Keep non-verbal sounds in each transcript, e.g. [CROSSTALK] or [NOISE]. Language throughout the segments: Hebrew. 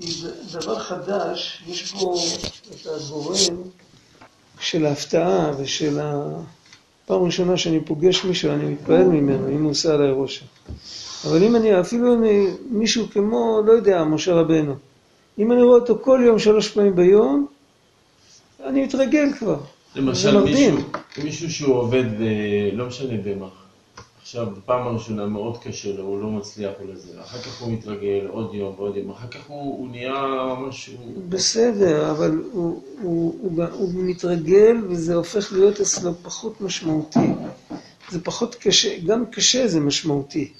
כי זה דבר חדש, יש בו את הגורם של ההפתעה ושל ה... פעם ראשונה שאני פוגש מישהו, אני מתפעל ממנו, אם הוא עושה עליי רושם. אבל אם אני, אפילו אני, מישהו כמו, לא יודע, משה רבנו, אם אני רואה אותו כל יום, שלוש פעמים ביום, אני מתרגל כבר. למשל מישהו, מישהו שהוא עובד, לא משנה במה, עכשיו, בפעם הראשונה מאוד קשה לו, הוא לא מצליח או לזה, אחר כך הוא מתרגל עוד יום ועוד יום, אחר כך הוא, הוא נהיה משהו... בסדר, אבל הוא, הוא, הוא, הוא מתרגל וזה הופך להיות אצלו פחות משמעותי. זה פחות קשה, גם קשה זה משמעותי.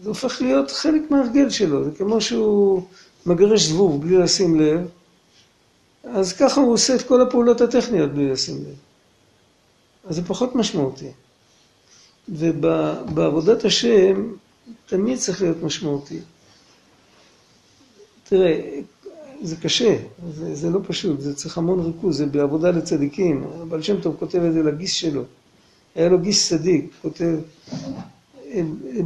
זה הופך להיות חלק מההרגל שלו, זה כמו שהוא מגרש זבוב בלי לשים לב, אז ככה הוא עושה את כל הפעולות הטכניות בלי לשים לב. אז זה פחות משמעותי. ובעבודת השם תמיד צריך להיות משמעותי. תראה, זה קשה, זה, זה לא פשוט, זה צריך המון ריכוז, זה בעבודה לצדיקים. אבל שם טוב כותב את זה לגיס שלו. היה לו גיס צדיק, כותב,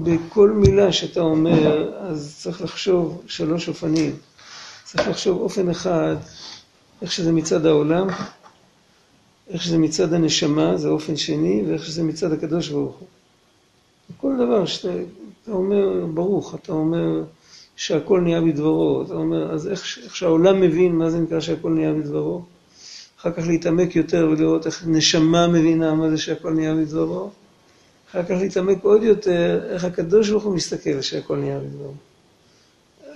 בכל מילה שאתה אומר, אז צריך לחשוב שלוש אופנים. צריך לחשוב אופן אחד, איך שזה מצד העולם, איך שזה מצד הנשמה, זה אופן שני, ואיך שזה מצד הקדוש ברוך הוא. כל דבר שאתה אומר ברוך, אתה אומר שהכל נהיה בדברו, אתה אומר, אז איך, איך שהעולם מבין מה זה נקרא שהכל נהיה בדברו, אחר כך להתעמק יותר ולראות איך נשמה מבינה מה זה שהכל נהיה בדברו, אחר כך להתעמק עוד יותר איך הקדוש ברוך הוא מסתכל שהכל נהיה בדברו.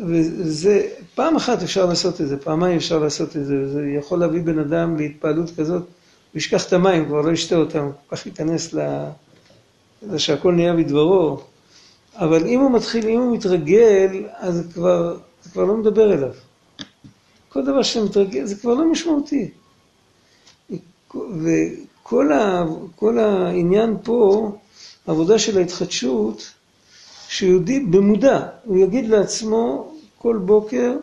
וזה, פעם אחת אפשר לעשות את זה, פעמיים אפשר לעשות את זה, וזה יכול להביא בן אדם להתפעלות כזאת, הוא ישכח את המים, כבר לא ישתה אותם, כל כך ייכנס לזה שהכל נהיה בדברו. אבל אם הוא מתחיל, אם הוא מתרגל, אז זה כבר, זה כבר לא מדבר אליו. כל דבר שאתה מתרגל, זה כבר לא משמעותי. וכל ה, העניין פה, העבודה של ההתחדשות, שיהודי במודע, הוא יגיד לעצמו כל בוקר,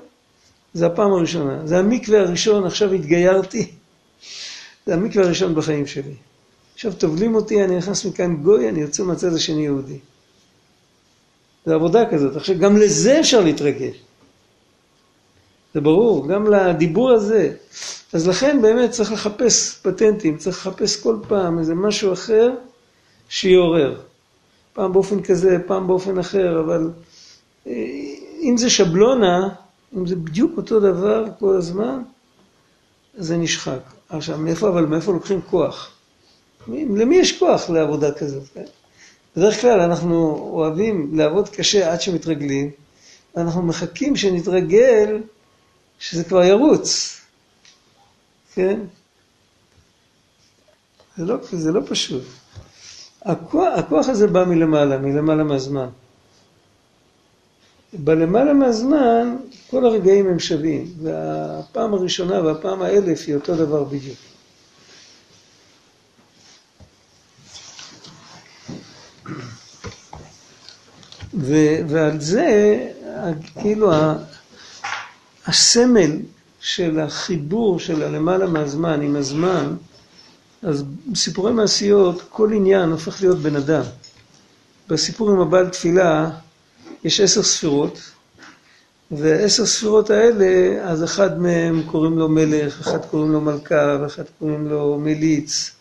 זה הפעם הראשונה, זה המקווה הראשון, עכשיו התגיירתי, זה המקווה הראשון בחיים שלי. עכשיו טובלים אותי, אני נכנס מכאן גוי, אני יוצא מהצד השני יהודי. זה עבודה כזאת. עכשיו, גם לזה אפשר להתרגל. זה ברור, גם לדיבור הזה. אז לכן באמת צריך לחפש פטנטים, צריך לחפש כל פעם איזה משהו אחר שיעורר. פעם באופן כזה, פעם באופן אחר, אבל אה, אם זה שבלונה, אם זה בדיוק אותו דבר כל הזמן, אז זה נשחק. עכשיו, מאיפה, אבל מאיפה לוקחים כוח? למי יש כוח לעבודה כזאת? כן? בדרך כלל אנחנו אוהבים לעבוד קשה עד שמתרגלים, ואנחנו מחכים שנתרגל, שזה כבר ירוץ, כן? זה לא, זה לא פשוט. הכוח, הכוח הזה בא מלמעלה, מלמעלה מהזמן. בלמעלה מהזמן, כל הרגעים הם שווים, והפעם הראשונה והפעם האלף היא אותו דבר בדיוק. ו- ועל זה, כאילו, הסמל של החיבור של הלמעלה מהזמן עם הזמן, אז בסיפורי מעשיות כל עניין הופך להיות בן אדם. בסיפור עם הבעל תפילה יש עשר ספירות, ועשר ספירות האלה, אז אחד מהם קוראים לו מלך, אחד קוראים לו מלכה, ואחד קוראים לו מליץ,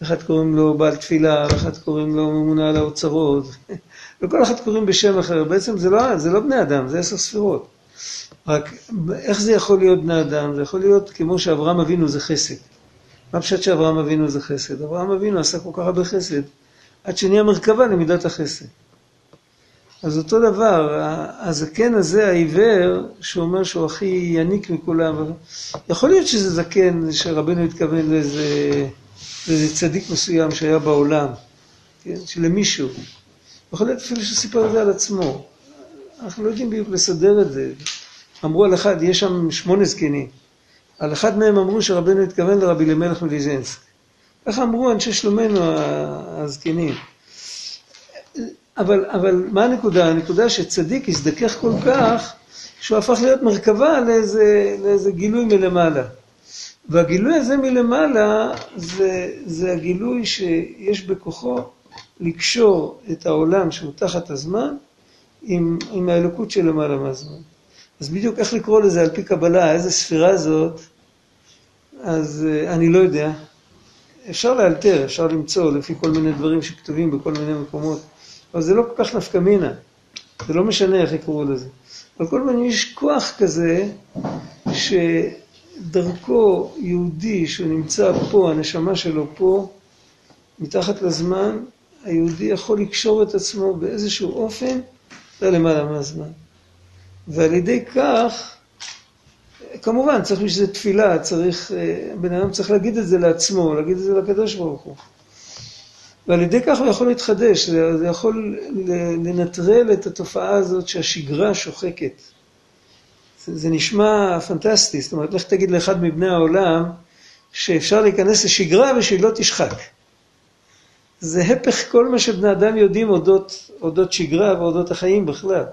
ואחד קוראים לו בעל תפילה, ואחד קוראים לו ממונה על האוצרות, [LAUGHS] וכל אחד קוראים בשם אחר. בעצם זה לא, זה לא בני אדם, זה עשר ספירות. רק איך זה יכול להיות בני אדם? זה יכול להיות כמו שאברהם אבינו זה חסד. מה פשוט שאברהם אבינו זה חסד? אברהם אבינו עשה כל כך הרבה חסד, עד שנהיה מרכבה למידת החסד. אז אותו דבר, הזקן הזה, העיוור, שאומר שהוא הכי יניק מכולם, יכול להיות שזה זקן שרבנו התכוון לאיזה, לאיזה צדיק מסוים שהיה בעולם, כן? שלמישהו. יכול להיות אפילו שסיפר את זה על עצמו. אנחנו לא יודעים בדיוק לסדר את זה. אמרו על אחד, יש שם שמונה זקנים. על אחד מהם אמרו שרבנו התכוון לרבי אלימלך מליז'נסק. ככה אמרו אנשי שלומנו הזקנים. אבל, אבל מה הנקודה? הנקודה שצדיק הזדכך כל כך, שהוא הפך להיות מרכבה לאיזה, לאיזה גילוי מלמעלה. והגילוי הזה מלמעלה זה, זה הגילוי שיש בכוחו לקשור את העולם שהוא תחת הזמן עם, עם האלוקות שלמעלה מהזמן. אז בדיוק איך לקרוא לזה על פי קבלה, איזה ספירה זאת, אז אה, אני לא יודע. אפשר לאלתר, אפשר למצוא לפי כל מיני דברים שכתובים בכל מיני מקומות, אבל זה לא כל כך נפקא מינה. זה לא משנה איך יקראו לזה. על כל פנים יש כוח כזה, שדרכו יהודי שהוא נמצא פה, הנשמה שלו פה, מתחת לזמן, היהודי יכול לקשור את עצמו באיזשהו אופן ללמעלה מהזמן. ועל ידי כך, כמובן, צריך בשביל זה תפילה, צריך, אה, בן אדם צריך להגיד את זה לעצמו, להגיד את זה לקדוש ברוך הוא. ועל ידי כך הוא יכול להתחדש, זה יכול לנטרל את התופעה הזאת שהשגרה שוחקת. זה, נשמע פנטסטי, זאת אומרת, לך תגיד לאחד מבני העולם שאפשר להיכנס לשגרה ושהיא לא תשחק. זה הפך כל מה שבני אדם יודעים אודות, אודות שגרה ואודות החיים בכלל.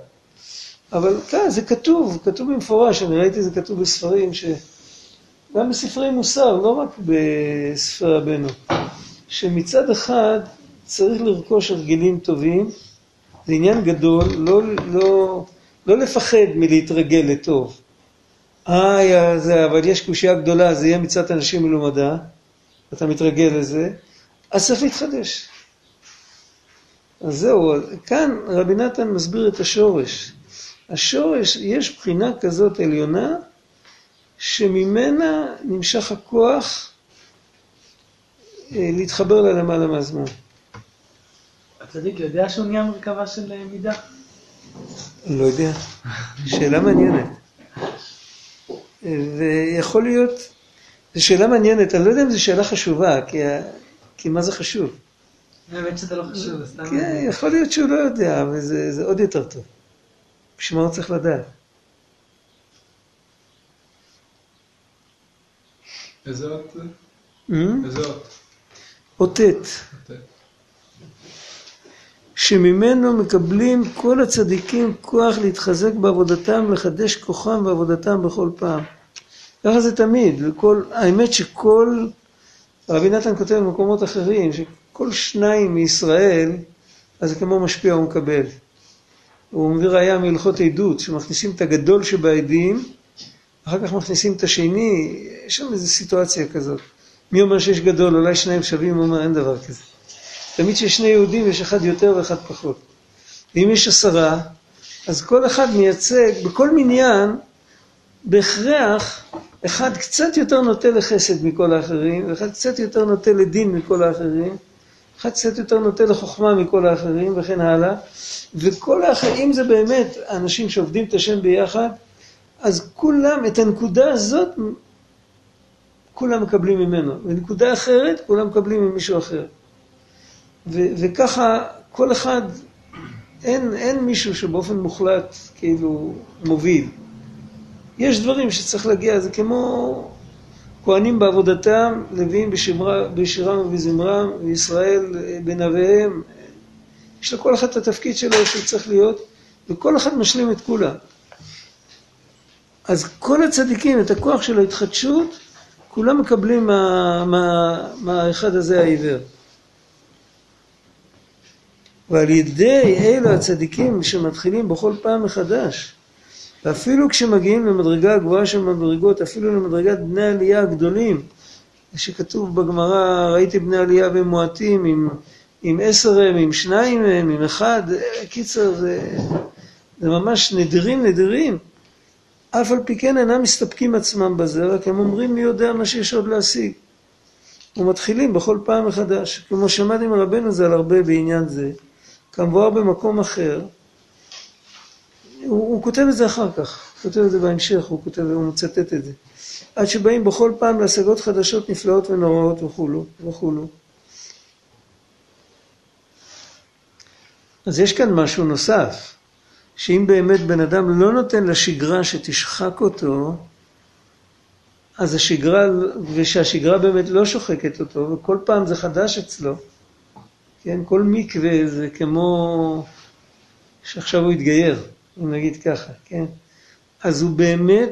אבל כאן זה כתוב, כתוב במפורש, אני ראיתי זה כתוב בספרים, שגם בספרי מוסר, לא רק בספרי רבנו, שמצד אחד צריך לרכוש הרגלים טובים, זה עניין גדול, לא, לא, לא לפחד מלהתרגל לטוב. אה, זה, אבל יש קושייה גדולה, זה יהיה מצד אנשים מלומדה, אתה מתרגל לזה, אז צריך להתחדש. אז זהו, כאן רבי נתן מסביר את השורש. השורש, יש בחינה כזאת עליונה, שממנה נמשך הכוח להתחבר לה למעלה מהזמן. הצדיק יודע שהוא נהיה מרכבה של אה, מידה? לא יודע. שאלה מעניינת. ויכול להיות, זו שאלה מעניינת, אני לא יודע אם זו שאלה חשובה, כי, כי מה זה חשוב? האמת שזה לא חשוב, סתם... כן, יכול להיות שהוא לא יודע, אבל זה עוד יותר טוב. בשביל מה הוא צריך לדעת? איזה אות זה? איזה אות? אות ט', שממנו מקבלים כל הצדיקים כוח להתחזק בעבודתם, לחדש כוחם בעבודתם בכל פעם. ככה זה תמיד, וכל, האמת שכל, רבי נתן כותב במקומות אחרים, שכל שניים מישראל, אז זה כמו משפיע ומקבל. הוא מביא ראייה מהלכות עדות, שמכניסים את הגדול שבעדים, אחר כך מכניסים את השני, יש שם איזו סיטואציה כזאת. מי אומר שיש גדול, אולי שניים שווים, הוא אומר אין דבר כזה. תמיד כשיש שני יהודים יש אחד יותר ואחד פחות. ואם יש עשרה, אז כל אחד מייצג, בכל מניין, בהכרח, אחד קצת יותר נוטה לחסד מכל האחרים, ואחד קצת יותר נוטה לדין מכל האחרים, אחד קצת יותר נוטה לחוכמה מכל האחרים, וכן הלאה. וכל האחרים, זה באמת אנשים שעובדים את השם ביחד, אז כולם, את הנקודה הזאת, כולם מקבלים ממנו. ונקודה אחרת, כולם מקבלים ממישהו אחר. ו- וככה כל אחד, אין, אין מישהו שבאופן מוחלט כאילו מוביל. יש דברים שצריך להגיע, זה כמו כהנים בעבודתם, לוויים בשירם ובזמרם, וישראל בנביהם. יש לכל אחד את התפקיד שלו שצריך להיות, וכל אחד משלים את כולם. אז כל הצדיקים, את הכוח של ההתחדשות, כולם מקבלים מה, מה, מהאחד הזה העיוור. ועל ידי אלו הצדיקים שמתחילים בכל פעם מחדש, ואפילו כשמגיעים למדרגה הגבוהה של מדרגות, אפילו למדרגת בני עלייה הגדולים, שכתוב בגמרא, ראיתי בני עלייה ומועטים עם, עם עשר הם, עם שניים הם, עם אחד, קיצר, זה, זה ממש נדירים נדירים. אף על פי כן אינם מסתפקים עצמם בזה, רק הם אומרים מי יודע מה שיש עוד להשיג. ומתחילים בכל פעם מחדש. כמו שמעתי מרבנו ז"ל הרבה בעניין זה, כמבואר במקום אחר, הוא, הוא כותב את זה אחר כך, הוא כותב את זה בהמשך, הוא כותב, הוא מצטט את זה. עד שבאים בכל פעם להשגות חדשות נפלאות ונוראות וכולו וכולו. אז יש כאן משהו נוסף, שאם באמת בן אדם לא נותן לשגרה שתשחק אותו, אז השגרה, ושהשגרה באמת לא שוחקת אותו, וכל פעם זה חדש אצלו, כן, כל מקווה זה כמו שעכשיו הוא התגייר, אם נגיד ככה, כן? אז הוא באמת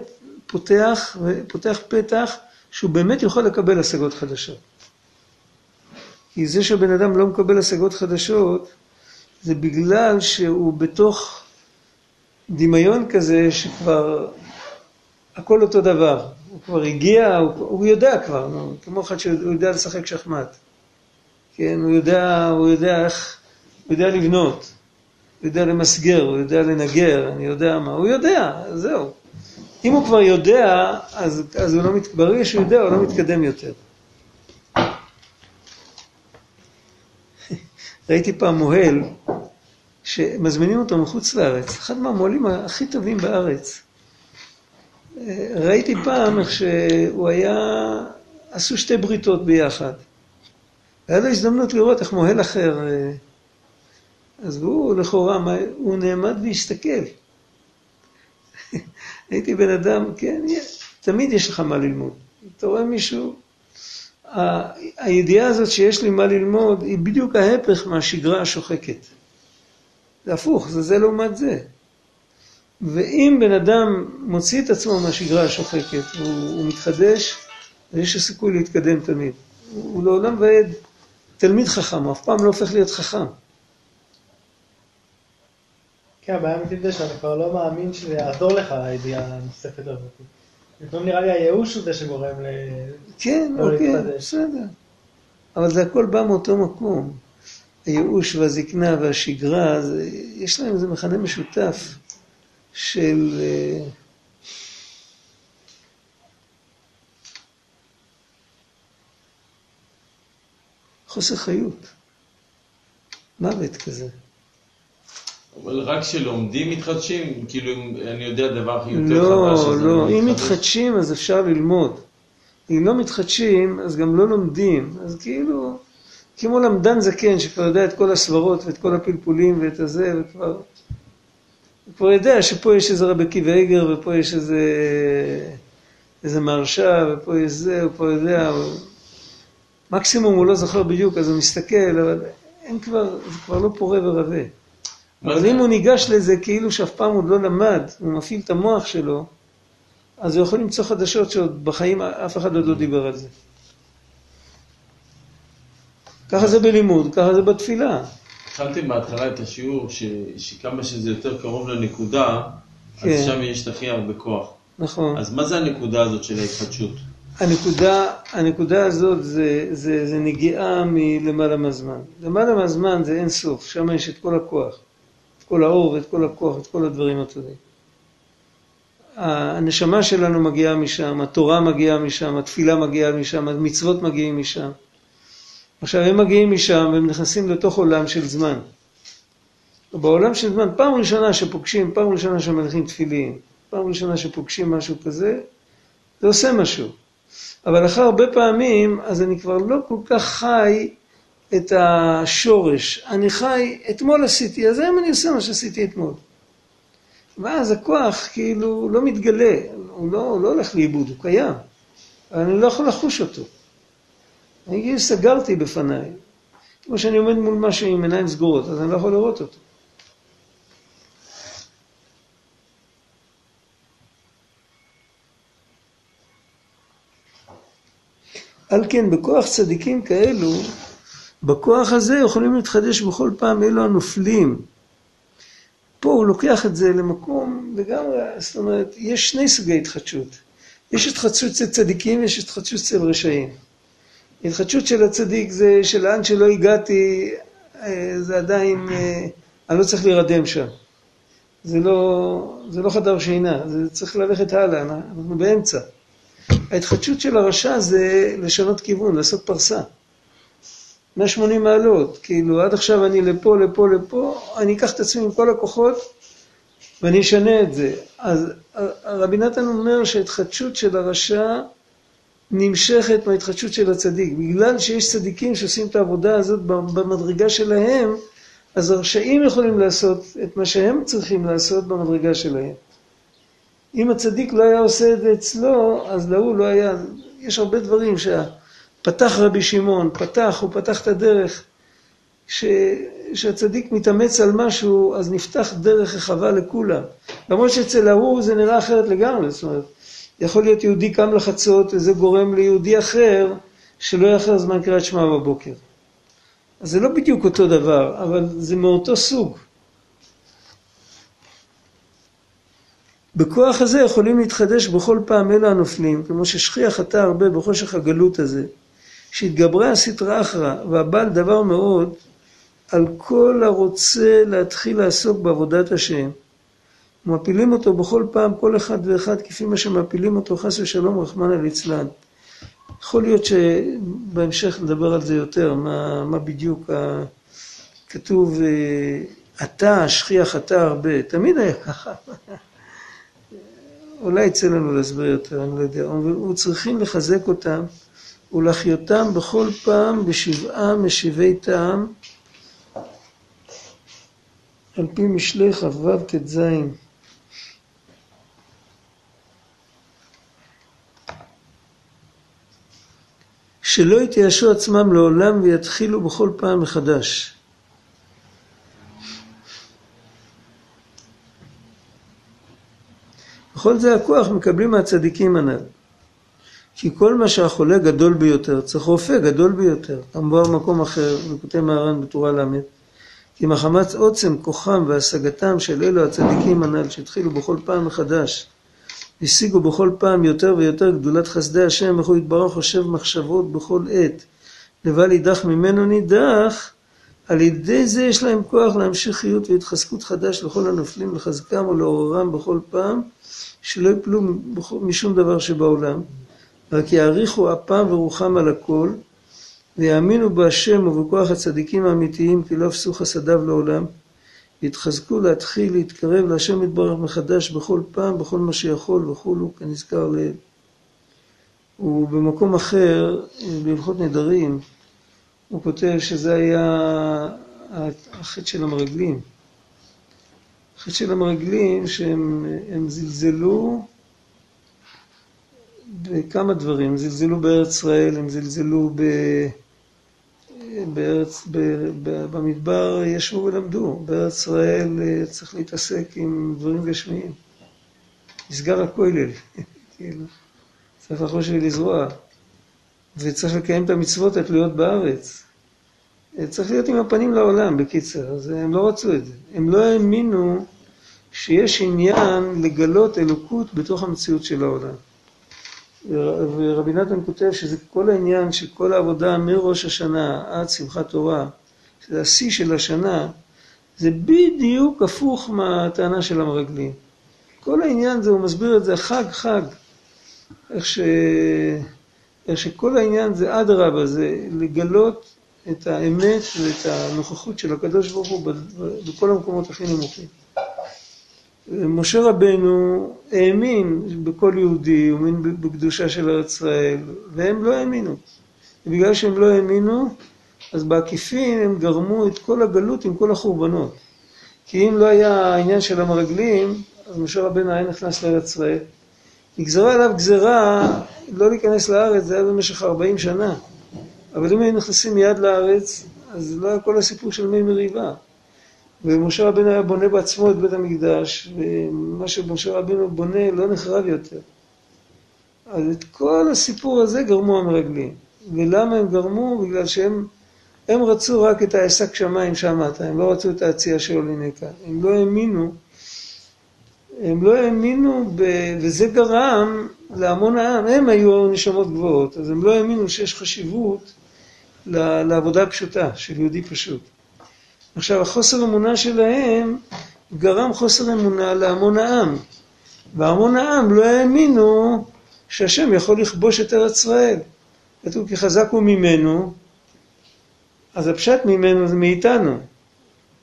פותח, פותח פתח שהוא באמת יכול לקבל השגות חדשות. כי זה שבן אדם לא מקבל השגות חדשות, זה בגלל שהוא בתוך דמיון כזה שכבר הכל אותו דבר. הוא כבר הגיע, הוא, הוא יודע כבר, נו, כמו אחד שהוא יודע לשחק שחמט. כן, הוא יודע, הוא יודע איך, הוא יודע לבנות, הוא יודע למסגר, הוא יודע לנגר, אני יודע מה, הוא יודע, זהו. אם הוא כבר יודע, אז, אז הוא לא, מת, ברגע שהוא יודע, הוא לא מתקדם יותר. [LAUGHS] ראיתי פעם מוהל שמזמינים אותו מחוץ לארץ, אחד מהמוהלים הכי טובים בארץ. ראיתי פעם איך שהוא היה, עשו שתי בריתות ביחד. היה לו הזדמנות לראות איך מוהל אחר, אז הוא לכאורה, הוא נעמד והסתכל. [LAUGHS] הייתי בן אדם, כן, תמיד יש לך מה ללמוד. אתה רואה מישהו, הידיעה הזאת שיש לי מה ללמוד היא בדיוק ההפך מהשגרה השוחקת. זה הפוך, זה זה לעומת זה. ואם בן אדם מוציא את עצמו מהשגרה השוחקת, הוא, הוא מתחדש, יש סיכוי להתקדם תמיד. הוא, הוא לעולם ועד תלמיד חכם, הוא אף פעם לא הופך להיות חכם. כן, הבעיה האמיתית זה שאתה כבר לא מאמין שזה יעזור לך, הידיעה הנוספת הזאת. לפעמים נראה לי הייאוש הוא זה שגורם ל... כן, לא אוקיי. בסדר. אבל זה הכל בא מאותו מקום. הייאוש והזקנה והשגרה, זה, יש להם איזה מכנה משותף של... אה, חוסר חיות. מוות כזה. אבל רק כשלומדים מתחדשים, כאילו אני יודע דבר יותר לא, חדש, אני לא, אם מתחדש. מתחדשים אז אפשר ללמוד. אם לא מתחדשים אז גם לא לומדים. אז כאילו, כמו למדן זקן שכבר יודע את כל הסברות ואת כל הפלפולים ואת הזה, וכבר... הוא כבר יודע שפה יש איזה רבי עקיבא איגר ופה יש איזה, איזה מרשה ופה יש זה, הוא פה יודע, הוא... מקסימום הוא לא זוכר בדיוק אז הוא מסתכל, אבל אין כבר, זה כבר לא פורה ורבה. אבל זה? אם הוא ניגש לזה כאילו שאף פעם עוד לא למד, הוא מפעיל את המוח שלו, אז הוא יכול למצוא חדשות שעוד בחיים אף אחד עוד לא דיבר על זה. ככה זה בלימוד, ככה זה בתפילה. התחלתם בהתחלה את השיעור ש, שכמה שזה יותר קרוב לנקודה, כן. אז שם יש הכי הרבה כוח. נכון. אז מה זה הנקודה הזאת של ההתחדשות? הנקודה, הנקודה הזאת זה, זה, זה נגיעה מלמעלה מהזמן. למעלה מהזמן זה אין סוף, שם יש את כל הכוח. את כל האור ואת כל הכוח, את כל הדברים הטובים. הנשמה שלנו מגיעה משם, התורה מגיעה משם, התפילה מגיעה משם, המצוות מגיעים משם. עכשיו הם מגיעים משם והם נכנסים לתוך עולם של זמן. בעולם של זמן, פעם ראשונה שפוגשים, פעם ראשונה שמניחים תפילין, פעם ראשונה שפוגשים משהו כזה, זה עושה משהו. אבל אחר הרבה פעמים, אז אני כבר לא כל כך חי את השורש. אני חי, אתמול עשיתי, אז היום אני עושה מה שעשיתי אתמול. ואז הכוח כאילו לא מתגלה, הוא לא, הוא לא הולך לאיבוד, הוא קיים. אבל אני לא יכול לחוש אותו. אני כאילו סגרתי בפניי. כמו שאני עומד מול משהו עם עיניים סגורות, אז אני לא יכול לראות אותו. על כן, בכוח צדיקים כאלו, בכוח הזה יכולים להתחדש בכל פעם אלו הנופלים. פה הוא לוקח את זה למקום לגמרי, זאת אומרת, יש שני סוגי התחדשות. יש התחדשות אצל צדיקים ויש התחדשות אצל רשעים. התחדשות של הצדיק זה שלאן שלא הגעתי, אה, זה עדיין, אה, אני לא צריך להירדם שם. זה לא, זה לא חדר שינה, זה צריך ללכת הלאה, אנחנו באמצע. ההתחדשות של הרשע זה לשנות כיוון, לעשות פרסה. 180 מעלות, כאילו עד עכשיו אני לפה, לפה, לפה, אני אקח את עצמי עם כל הכוחות ואני אשנה את זה. אז רבי נתן אומר שההתחדשות של הרשע נמשכת מההתחדשות של הצדיק. בגלל שיש צדיקים שעושים את העבודה הזאת במדרגה שלהם, אז הרשעים יכולים לעשות את מה שהם צריכים לעשות במדרגה שלהם. אם הצדיק לא היה עושה את זה אצלו, אז להוא לא היה... יש הרבה דברים שפתח רבי שמעון, פתח, הוא פתח את הדרך. ש... שהצדיק מתאמץ על משהו, אז נפתח דרך רחבה לכולם. למרות שאצל ההוא זה נראה אחרת לגמרי, זאת אומרת, יכול להיות יהודי קם לחצות, וזה גורם ליהודי אחר שלא יאחר זמן קריאת שמע בבוקר. אז זה לא בדיוק אותו דבר, אבל זה מאותו סוג. בכוח הזה יכולים להתחדש בכל פעם אלו הנופלים, כמו ששכיח אתה הרבה בחושך הגלות הזה, שהתגברה הסטרא אחרא, והבעל דבר מאוד על כל הרוצה להתחיל לעסוק בעבודת השם. מפילים אותו בכל פעם, כל אחד ואחד, כפי מה שמפילים אותו, חס ושלום, רחמנא ליצלן. יכול להיות שבהמשך נדבר על זה יותר, מה, מה בדיוק ה... כתוב, אה, אתה, שכיח אתה הרבה, תמיד היה ככה. [LAUGHS] אולי יצא לנו להסביר יותר, אני לא יודע. הוא צריכים לחזק אותם ולחיותם בכל פעם בשבעה משיבי טעם, על פי משלי כ"ו ט"ז. שלא יתייאשו עצמם לעולם ויתחילו בכל פעם מחדש. בכל זה הכוח מקבלים מהצדיקים הנ"ל. כי כל מה שהחולה גדול ביותר, צריך רופא גדול ביותר. המבואר במקום אחר, בכותב מהר"ן בטורה ל', כי מחמת עוצם כוחם והשגתם של אלו הצדיקים הנ"ל שהתחילו בכל פעם מחדש, השיגו בכל פעם יותר ויותר גדולת חסדי השם, איך הוא יתברך חושב מחשבות בכל עת. לבל יידח ממנו נידח, על ידי זה יש להם כוח להמשיך חיות והתחזקות חדש לכל הנופלים, לחזקם ולעוררם בכל פעם, שלא יפלו משום דבר שבעולם, רק יעריכו אפם ורוחם על הכל, ויאמינו בהשם ובכוח הצדיקים האמיתיים, כי לא אפסו חסדיו לעולם, ויתחזקו להתחיל להתקרב להשם יתברך מחדש בכל פעם, בכל מה שיכול וכולו, כנזכר לעיל. ובמקום אחר, בהלכות נדרים, הוא כותב שזה היה החטא של המרגלים. החטא של המרגלים שהם זלזלו בכמה דברים, הם זלזלו בארץ ישראל, הם זלזלו ב... בארץ, במדבר ישבו ולמדו, בארץ ישראל אה, צריך להתעסק עם דברים גשמיים. נסגר הכולל, [LAUGHS] כאילו, צריך לחוש ולזרוע, וצריך לקיים את המצוות התלויות בארץ. אה, צריך להיות עם הפנים לעולם, בקיצר, אז הם לא רצו את זה. הם לא האמינו שיש עניין לגלות אלוקות בתוך המציאות של העולם. ורבי נתן כותב שזה כל העניין של כל העבודה מראש השנה עד שמחת תורה, שזה השיא של השנה, זה בדיוק הפוך מהטענה של המרגלים. כל העניין זה, הוא מסביר את זה חג חג, איך, ש... איך שכל העניין זה אדרבה, זה לגלות את האמת ואת הנוכחות של הקדוש ברוך הוא בכל המקומות הכי נמוכים. משה רבנו האמין בכל יהודי, האמין בקדושה של ארץ ישראל, והם לא האמינו. ובגלל שהם לא האמינו, אז בעקיפין הם גרמו את כל הגלות עם כל החורבנות. כי אם לא היה העניין של המרגלים, אז משה רבנו היה נכנס לארץ ישראל. נגזרה עליו גזרה לא להיכנס לארץ, זה היה במשך 40 שנה. אבל אם היו נכנסים מיד לארץ, אז לא היה כל הסיפור של מי מריבה. ומשה רבינו היה בונה בעצמו את בית המקדש, ומה שמשה רבינו בונה לא נחרב יותר. אז את כל הסיפור הזה גרמו המרגלים. ולמה הם גרמו? בגלל שהם הם רצו רק את העסק שמיים שמעת, הם לא רצו את העצייה של כאן. הם לא האמינו, הם לא האמינו, ב... וזה גרם להמון העם, הם היו נשמות גבוהות, אז הם לא האמינו שיש חשיבות לעבודה פשוטה של יהודי פשוט. עכשיו, החוסר אמונה שלהם גרם חוסר אמונה להמון העם. והמון העם לא האמינו שהשם יכול לכבוש את ארץ ישראל. כתוב כי חזק הוא ממנו, אז הפשט ממנו זה מאיתנו.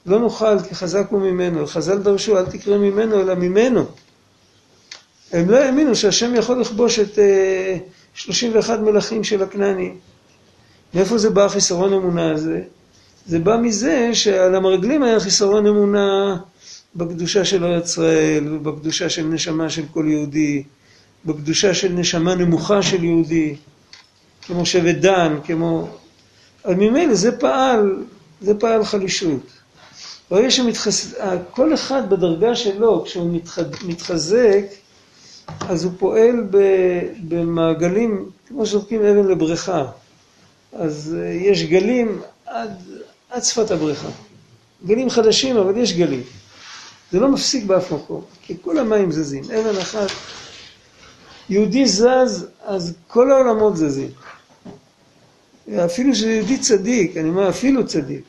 לא נוכל כי חזק הוא ממנו. חז"ל דרשו אל תקרא ממנו אלא ממנו. הם לא האמינו שהשם יכול לכבוש את uh, אה, 31 מלכים של הכנענים. מאיפה זה בא החיסרון אמונה הזה? זה בא מזה שעל המרגלים היה חיסרון אמונה בקדושה של ארץ ישראל, ובקדושה של נשמה של כל יהודי, בקדושה של נשמה נמוכה של יהודי, כמו שבט דן, כמו... אז ממילא זה פעל, זה פעל חלישות. ברגע שמתחזק, כל אחד בדרגה שלו, כשהוא מתח... מתחזק, אז הוא פועל במעגלים, כמו שזורקים אבן לבריכה. אז אה, יש גלים עד עד שפת הבריכה. גלים חדשים, אבל יש גלים. זה לא מפסיק באף מקום, כי כל המים זזים, אבן אחת. יהודי זז, אז כל העולמות זזים. אפילו שזה יהודי צדיק, אני אומר אפילו צדיק.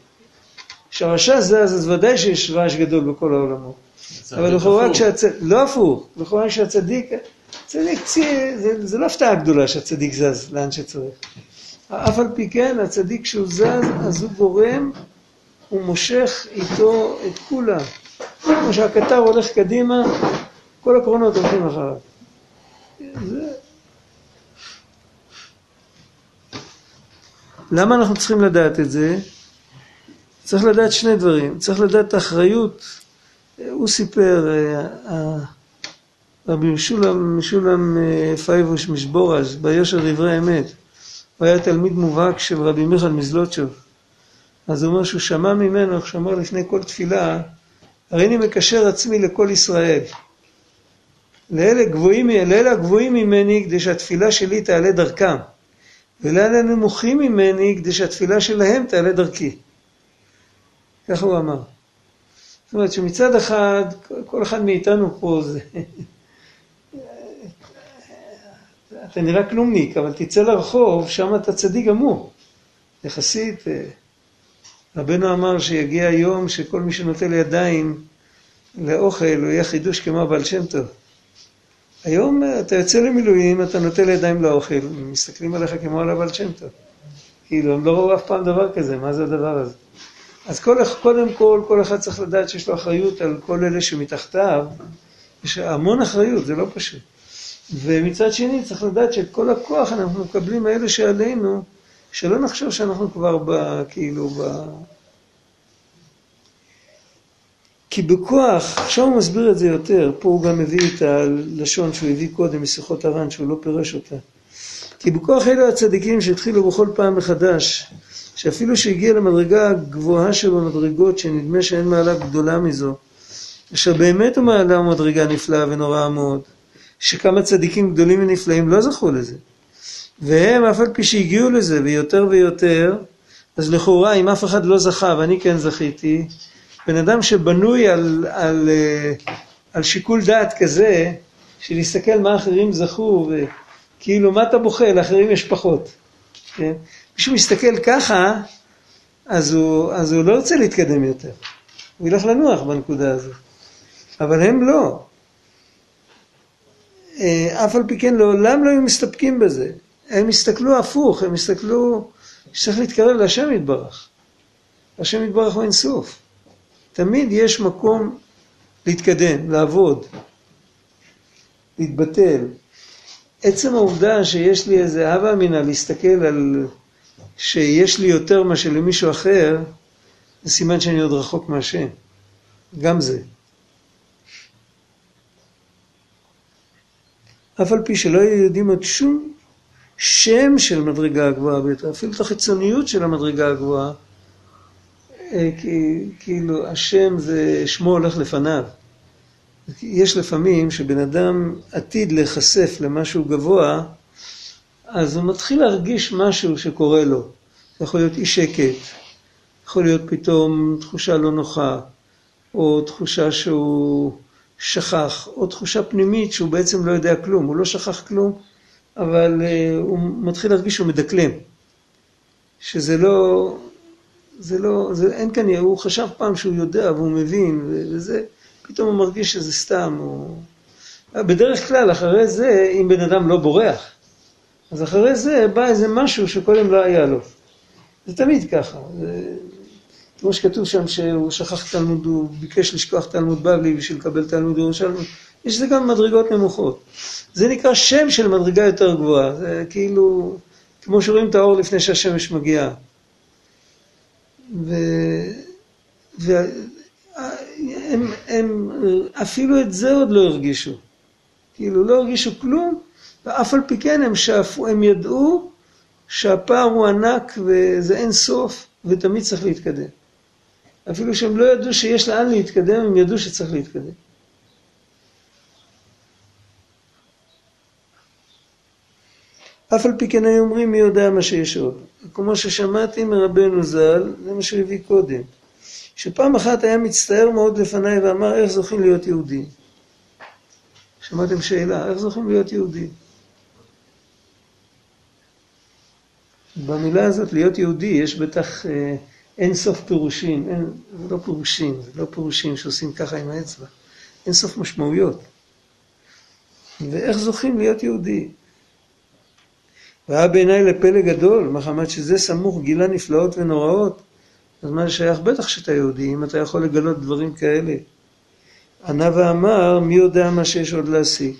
כשהרשע זז, אז ודאי שיש רעש גדול בכל העולמות. אבל לכאורה כשהצדיק, לא הפוך, לכאורה כשהצדיק, צדיק, זה, זה לא הפתעה גדולה שהצדיק זז לאן שצריך. אף על פי כן, הצדיק כשהוא זז, אז הוא גורם, הוא מושך איתו את כולם. כמו שהקטר הולך קדימה, כל הקרונות הולכים אחריו. זה... למה אנחנו צריכים לדעת את זה? צריך לדעת שני דברים. צריך לדעת את האחריות. הוא סיפר, אה, רבי משולם, משולם אה, פייבוש משבורז, ביושר דברי אמת. הוא היה תלמיד מובהק של רבי מיכאל מזלוטשוב. אז הוא אומר שהוא שמע ממנו, איך שאמר לפני כל תפילה, הרי אני מקשר עצמי לכל ישראל. לאלה, גבוהים, לאלה הגבוהים ממני כדי שהתפילה שלי תעלה דרכם, ולאלה הנמוכים ממני כדי שהתפילה שלהם תעלה דרכי. ככה הוא אמר. זאת אומרת שמצד אחד, כל אחד מאיתנו פה זה... אתה נראה כלומניק, אבל תצא לרחוב, שם אתה צדיק גמור. יחסית, אה, רבנו אמר שיגיע היום שכל מי שנוטל ידיים לאוכל, הוא יהיה חידוש כמו הבעל שם טוב. היום אה, אתה יוצא למילואים, אתה נוטל ידיים לאוכל, מסתכלים עליך כמו על הבעל שם טוב. כאילו, הם לא ראו אף פעם דבר כזה, מה זה הדבר הזה? אז כל, קודם כל, כל אחד צריך לדעת שיש לו אחריות על כל אלה שמתחתיו. יש המון אחריות, זה לא פשוט. ומצד שני צריך לדעת שאת כל הכוח אנחנו מקבלים מאלה שעלינו, שלא נחשוב שאנחנו כבר ב... כאילו ב... כי בכוח, עכשיו הוא מסביר את זה יותר, פה הוא גם מביא את הלשון שהוא הביא קודם משיחות הר"ן, שהוא לא פירש אותה. כי בכוח אלו הצדיקים שהתחילו בכל פעם מחדש, שאפילו שהגיע למדרגה הגבוהה שבמדרגות, שנדמה שאין מעלה גדולה מזו, אשר באמת הוא מעלה מדרגה נפלאה ונוראה מאוד, שכמה צדיקים גדולים ונפלאים לא זכו לזה. והם, אף על פי שהגיעו לזה, ויותר ויותר, אז לכאורה, אם אף אחד לא זכה, ואני כן זכיתי, בן אדם שבנוי על, על, אה, על שיקול דעת כזה, של להסתכל מה אחרים זכו, וכאילו, מה אתה בוכה, לאחרים יש פחות. כן? מישהו מסתכל ככה, אז הוא, אז הוא לא רוצה להתקדם יותר. הוא ילך לנוח בנקודה הזאת. אבל הם לא. אה, אף על פי כן לעולם לא היו מסתפקים בזה. הם הסתכלו הפוך, הם הסתכלו שצריך להתקרב להשם יתברך. השם יתברך הוא אינסוף. תמיד יש מקום להתקדם, לעבוד, להתבטל. עצם העובדה שיש לי איזה הווה אמינא להסתכל על שיש לי יותר מאשר למישהו אחר, זה סימן שאני עוד רחוק מהשם. גם זה. אף על פי שלא היו יודעים עוד שום שם של מדרגה הגבוהה ביותר, אפילו את החיצוניות של המדרגה הגבוהה, אה, כאילו השם זה, שמו הולך לפניו. יש לפעמים שבן אדם עתיד להיחשף למשהו גבוה, אז הוא מתחיל להרגיש משהו שקורה לו. זה יכול להיות אי שקט, יכול להיות פתאום תחושה לא נוחה, או תחושה שהוא שכח, או תחושה פנימית שהוא בעצם לא יודע כלום, הוא לא שכח כלום, אבל uh, הוא מתחיל להרגיש שהוא מדקלם. שזה לא, זה לא, זה, אין כאן, הוא חשב פעם שהוא יודע והוא מבין, וזה, פתאום הוא מרגיש שזה סתם. הוא... בדרך כלל, אחרי זה, אם בן אדם לא בורח, אז אחרי זה בא איזה משהו שקודם לא היה לו. זה תמיד ככה. זה... כמו שכתוב שם שהוא שכח תלמוד, הוא ביקש לשכוח תלמוד בבלי בשביל לקבל תלמוד ירושלמי. יש לזה גם מדרגות נמוכות. זה נקרא שם של מדרגה יותר גבוהה. זה כאילו, כמו שרואים את האור לפני שהשמש מגיעה. ו... והם הם, אפילו את זה עוד לא הרגישו. כאילו, לא הרגישו כלום, ואף על פי כן הם שאפו, הם ידעו שהפער הוא ענק וזה אין סוף, ותמיד צריך להתקדם. אפילו שהם לא ידעו שיש לאן להתקדם, הם ידעו שצריך להתקדם. אף על פי כן היו אומרים מי יודע מה שיש עוד. כמו ששמעתי מרבנו ז"ל, זה מה שהוא הביא קודם. שפעם אחת היה מצטער מאוד לפניי ואמר, איך זוכים להיות יהודים? שמעתם שאלה, איך זוכים להיות יהודים? במילה הזאת, להיות יהודי, יש בטח אה, אין סוף פירושים, אין, זה לא פירושים, זה לא פירושים שעושים ככה עם האצבע, אין סוף משמעויות. ואיך זוכים להיות יהודי? והיה בעיניי לפלא גדול, מחמת שזה סמוך גילה נפלאות ונוראות, אז מה שייך? בטח שאתה יהודי, אם אתה יכול לגלות דברים כאלה. ענה ואמר, מי יודע מה שיש עוד להשיג.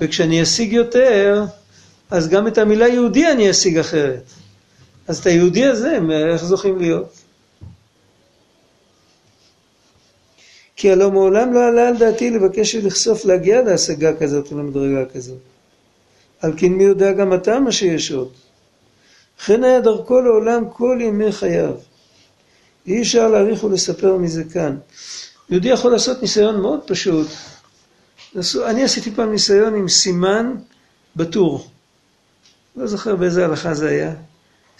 וכשאני אשיג יותר, אז גם את המילה יהודי אני אשיג אחרת. אז את היהודי הזה, איך זוכים להיות? כי הלא מעולם לא עלה על דעתי לבקש ולחשוף להגיע להשגה כזאת ולמדרגה כזאת. על כן מי יודע גם אתה מה שיש עוד. וכן היה דרכו לעולם כל ימי חייו. אי אפשר להעריך ולספר מזה כאן. יהודי יכול לעשות ניסיון מאוד פשוט. אני עשיתי פעם ניסיון עם סימן בטור. לא זוכר באיזה הלכה זה היה.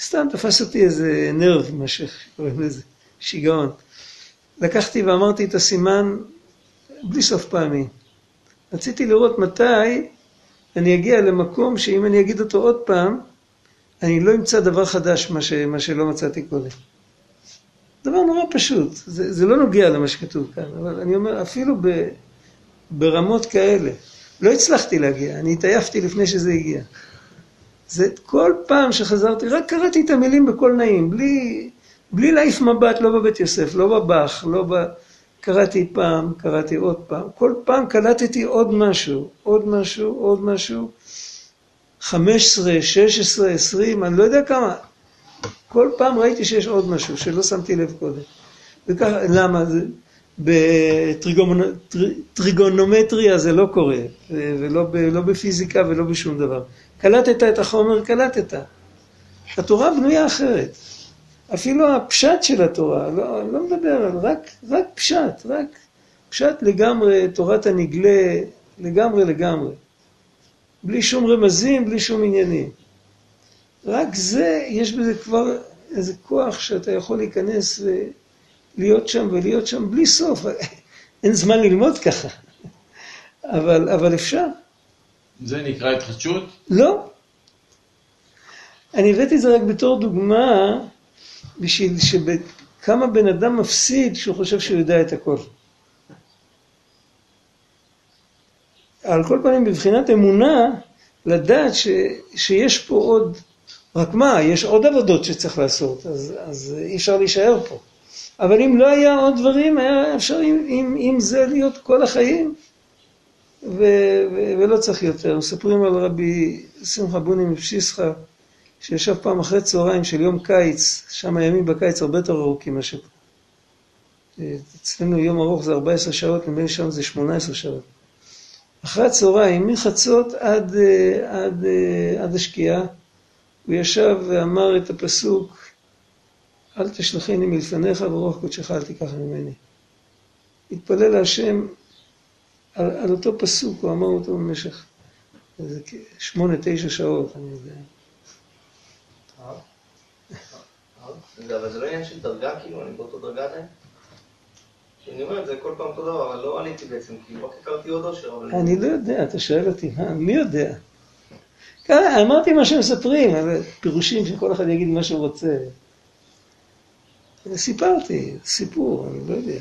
סתם תפס אותי איזה נרב, מה שקוראים לזה, שיגעון. לקחתי ואמרתי את הסימן בלי סוף פעמים. רציתי לראות מתי אני אגיע למקום שאם אני אגיד אותו עוד פעם, אני לא אמצא דבר חדש, מה, ש, מה שלא מצאתי קודם. דבר נורא פשוט, זה, זה לא נוגע למה שכתוב כאן, אבל אני אומר, אפילו ב, ברמות כאלה, לא הצלחתי להגיע, אני התעייפתי לפני שזה הגיע. זה כל פעם שחזרתי, רק קראתי את המילים בקול נעים, בלי, בלי להעיף מבט, לא בבית יוסף, לא בבח, לא ב... קראתי פעם, קראתי עוד פעם, כל פעם קלטתי עוד משהו, עוד משהו, עוד משהו, 15, 16, 20, אני לא יודע כמה, כל פעם ראיתי שיש עוד משהו שלא שמתי לב קודם. וככה, למה? בטריגונומטריה זה לא קורה, ולא ב, לא בפיזיקה ולא בשום דבר. קלטת את החומר, קלטת. התורה בנויה אחרת. אפילו הפשט של התורה, לא, לא מדבר על רק, רק פשט, רק פשט לגמרי, תורת הנגלה, לגמרי לגמרי. בלי שום רמזים, בלי שום עניינים. רק זה, יש בזה כבר איזה כוח שאתה יכול להיכנס ולהיות שם ולהיות שם בלי סוף. [LAUGHS] אין זמן ללמוד ככה, אבל, אבל אפשר. זה נקרא התחדשות? לא. אני הבאתי את זה רק בתור דוגמה בשביל שכמה בן אדם מפסיד שהוא חושב שהוא יודע את הכל. על כל פנים, בבחינת אמונה, לדעת ש, שיש פה עוד, רק מה, יש עוד עבודות שצריך לעשות, אז, אז אי אפשר להישאר פה. אבל אם לא היה עוד דברים, היה אפשר עם, עם, עם זה להיות כל החיים, ו, ו, ולא צריך יותר. מספרים על רבי שמחה בוני מפשיסחה, שישב פעם אחרי צהריים של יום קיץ, שם הימים בקיץ הרבה יותר ארוכים מאשר פה. אצלנו יום ארוך זה 14 שעות, נדמה לי שם זה 18 שעות. אחרי הצהריים, מחצות עד, עד, עד השקיעה, הוא ישב ואמר את הפסוק, אל תשלחני מלפניך ורוח קודשך אל תיקח ממני. התפלל להשם על, על אותו פסוק, הוא אמר אותו במשך איזה שמונה, תשע שעות, אני יודע. אבל זה לא עניין של דרגה, כאילו, אני באותו דרגה עדיין? אני אומר את זה כל פעם אותו דבר, אבל לא עליתי בעצם, כי רק הכרתי עוד אושר, אבל... אני לא יודע, אתה שואל אותי, מי יודע? אמרתי מה שמספרים, פירושים שכל אחד יגיד מה שהוא רוצה. סיפרתי, סיפור, אני לא יודע.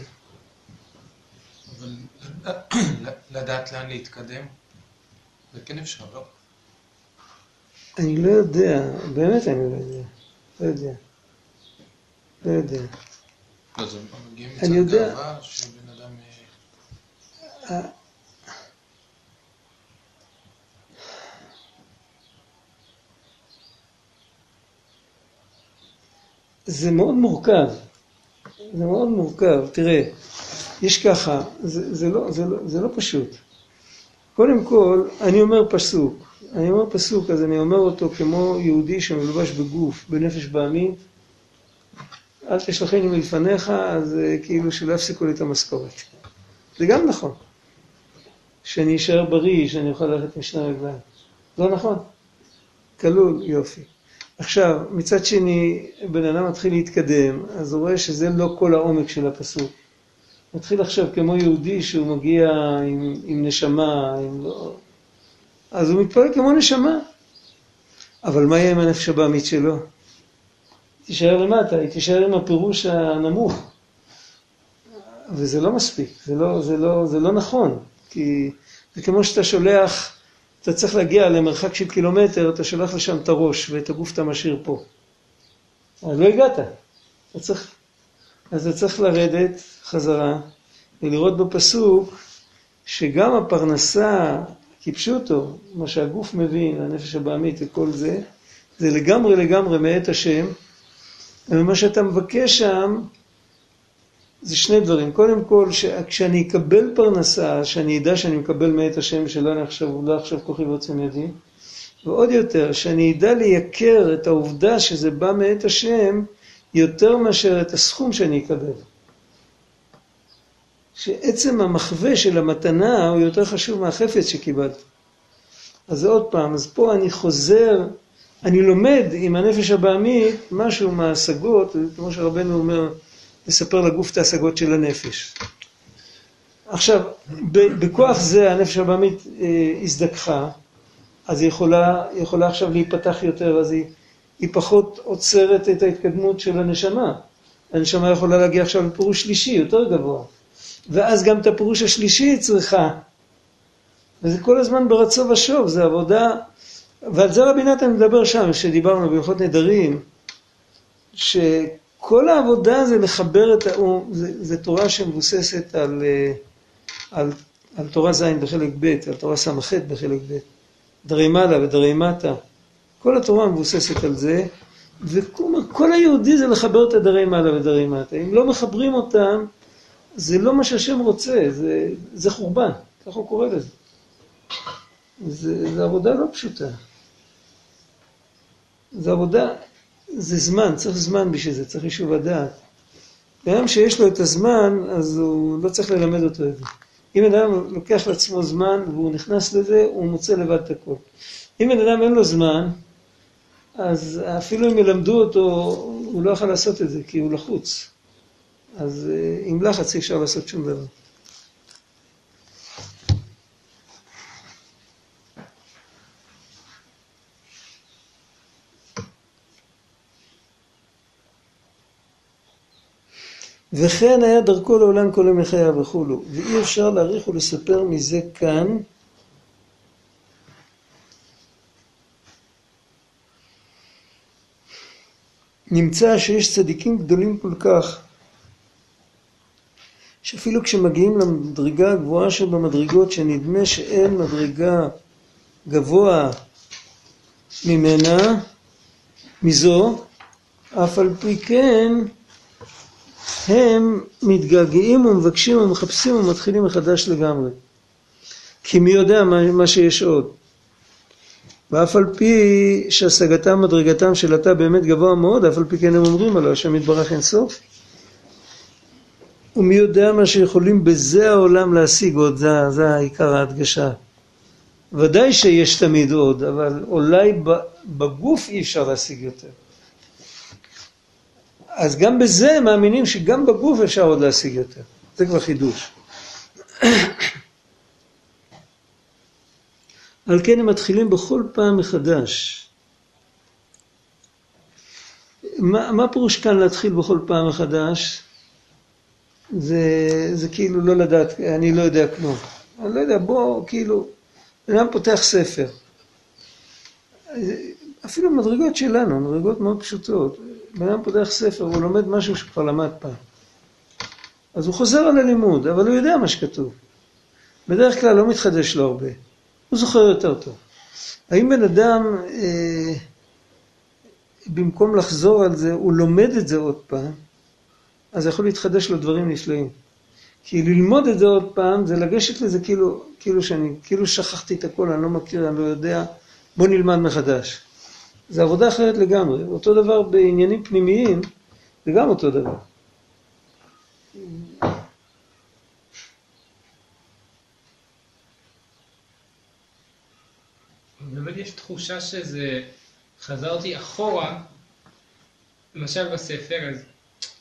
אבל לדעת לאן להתקדם, זה כן אפשר, לא? אני לא יודע, באמת אני לא יודע. לא יודע. לא יודע. לא, זה מגיע אני מצד יודע- גאווה שבן אדם... אה, זה מאוד מורכב. זה מאוד מורכב. תראה, יש ככה, זה, זה, לא, זה, לא, זה לא פשוט. קודם כל, אני אומר פסוק. אני אומר פסוק, אז אני אומר אותו כמו יהודי שמלובש בגוף, בנפש בעמי. אל תשלחני מלפניך, אז אה, כאילו שלא יפסיקו לי את המשכורת. זה גם נכון. שאני אשאר בריא, שאני אוכל ללכת עם שני רגליים. לא נכון? כלול, יופי. עכשיו, מצד שני, בן אדם מתחיל להתקדם, אז הוא רואה שזה לא כל העומק של הפסוק. מתחיל עכשיו כמו יהודי שהוא מגיע עם, עם נשמה, עם לא... אז הוא מתפלל כמו נשמה. אבל מה יהיה עם הנפש הבעמית שלו? תישאר למטה, היא תישאר עם הפירוש הנמוך. וזה לא מספיק, זה לא, זה לא, זה לא נכון. כי זה כמו שאתה שולח, אתה צריך להגיע למרחק של קילומטר, אתה שולח לשם את הראש ואת הגוף אתה משאיר פה. אז לא הגעת. אתה צריך, אז אתה צריך לרדת חזרה ולראות בפסוק שגם הפרנסה, כפשוטו, מה שהגוף מבין, הנפש הבעמית וכל זה, זה לגמרי לגמרי מאת השם, ומה שאתה מבקש שם זה שני דברים. קודם כל, כשאני אקבל פרנסה, שאני אדע שאני מקבל מאת השם, שלא עכשיו, לא עכשיו כוחי ועוצם ידי, ועוד יותר, שאני אדע לייקר את העובדה שזה בא מאת השם, יותר מאשר את הסכום שאני אקבל. שעצם המחווה של המתנה הוא יותר חשוב מהחפץ שקיבלתי. אז עוד פעם, אז פה אני חוזר, אני לומד עם הנפש הבעמית משהו מההשגות, כמו שרבנו אומר, לספר לגוף את ההשגות של הנפש. עכשיו, בכוח זה הנפש הבעמית אה, הזדככה, אז היא יכולה, יכולה עכשיו להיפתח יותר, אז היא, היא פחות עוצרת את ההתקדמות של הנשמה. הנשמה יכולה להגיע עכשיו לפירוש שלישי, יותר גבוה. ואז גם את הפירוש השלישי היא צריכה. וזה כל הזמן ברצו ושוב, זה עבודה, ועל זה רבי נתן מדבר שם, שדיברנו בהלכות נדרים, שכל העבודה זה לחבר את האום, זה, זה תורה שמבוססת על, אה, על, על תורה ז' בחלק ב', על תורה ס"ח בחלק ב', דרי מעלה ודרי מטה, כל התורה מבוססת על זה, וכל היהודי זה לחבר את הדרי מעלה ודרי מטה. אם לא מחברים אותם, זה לא מה שהשם רוצה, זה, זה חורבן, ככה הוא קורא לזה. זה, זה עבודה לא פשוטה. זה עבודה, זה זמן, צריך זמן בשביל זה, צריך יישוב הדעת. גם שיש לו את הזמן, אז הוא לא צריך ללמד אותו את זה. אם אדם לוקח לעצמו זמן והוא נכנס לזה, הוא מוצא לבד את הכל. אם אדם אין לו זמן, אז אפילו אם ילמדו אותו, הוא לא יכול לעשות את זה, כי הוא לחוץ. אז אה, עם לחץ אי אפשר לעשות שום דבר. וכן היה דרכו לעולם כל ימי חייו וכולו, ואי אפשר להעריך ולספר מזה כאן. נמצא שיש צדיקים גדולים כל כך, שאפילו כשמגיעים למדרגה הגבוהה שבמדרגות, שנדמה שאין מדרגה גבוה ממנה, מזו, אף על פי כן הם מתגעגעים ומבקשים ומחפשים ומתחילים מחדש לגמרי. כי מי יודע מה, מה שיש עוד. ואף על פי שהשגתם מדרגתם של התא באמת גבוה מאוד, אף על פי כן הם אומרים עליו השם יתברך אין סוף. ומי יודע מה שיכולים בזה העולם להשיג עוד, זה, זה העיקר ההדגשה. ודאי שיש תמיד עוד, אבל אולי בגוף אי אפשר להשיג יותר. אז גם בזה הם מאמינים שגם בגוף אפשר עוד להשיג יותר. זה כבר חידוש. על כן הם מתחילים בכל פעם מחדש. מה, מה פירוש כאן להתחיל בכל פעם מחדש? זה, זה כאילו לא לדעת, אני לא יודע כלום. אני לא יודע, בוא, כאילו, אדם פותח ספר. אפילו מדרגות שלנו, מדרגות מאוד פשוטות. אדם פותח ספר, הוא לומד משהו שכבר למד פעם. אז הוא חוזר על הלימוד, אבל הוא יודע מה שכתוב. בדרך כלל לא מתחדש לו הרבה. הוא זוכר יותר טוב. האם בן אדם, אה, במקום לחזור על זה, הוא לומד את זה עוד פעם, אז יכול להתחדש לו דברים נפלאים. כי ללמוד את זה עוד פעם, זה לגשת לזה כאילו, כאילו שאני, כאילו שכחתי את הכל, אני לא מכיר, אני לא יודע, בוא נלמד מחדש. זה עבודה אחרת לגמרי. אותו דבר בעניינים פנימיים, זה גם אותו דבר. באמת יש תחושה שזה חזרתי אחורה, למשל בספר, אז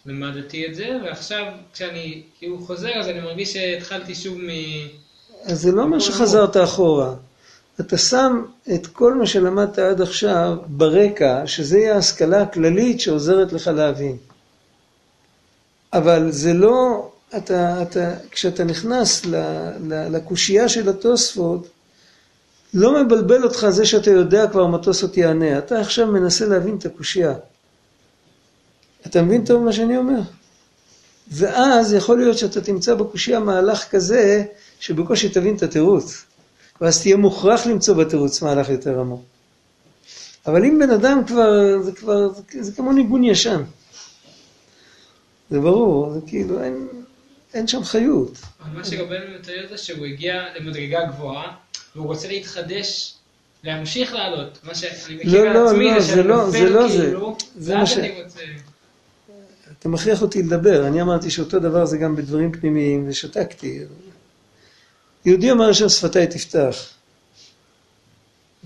למדתי את זה, ועכשיו כשאני כאילו חוזר, אז אני מרגיש שהתחלתי שוב מ... אז זה לא אומר שחזרת אחורה. אתה שם את כל מה שלמדת עד עכשיו ברקע, שזה יהיה ההשכלה הכללית שעוזרת לך להבין. אבל זה לא, אתה, אתה, כשאתה נכנס לקושייה של התוספות, לא מבלבל אותך זה שאתה יודע כבר מטוס עוד יענה. אתה עכשיו מנסה להבין את הקושייה. אתה מבין טוב מה שאני אומר? ואז יכול להיות שאתה תמצא בקושייה מהלך כזה שבקושי תבין את התירוץ. ואז תהיה מוכרח למצוא בתירוץ מהלך יותר עמוק. אבל אם בן אדם כבר, זה כבר, זה, כמו ניגון ישן. זה ברור, זה כאילו, אין, אין שם חיות. מה שרבנו מתאר זה שהוא הגיע למדרגה גבוהה, והוא רוצה להתחדש, להמשיך לעלות. מה שאני מכיר לא, על לא, לא, זה זה שאני לא- זה נופל לא זה. כאילו, זה מה ואז ש- אני רוצה... אתה מכריח אותי לדבר, אני אמרתי שאותו דבר זה גם בדברים פנימיים, ושתקתי. יהודי אמר השם שפתיי תפתח.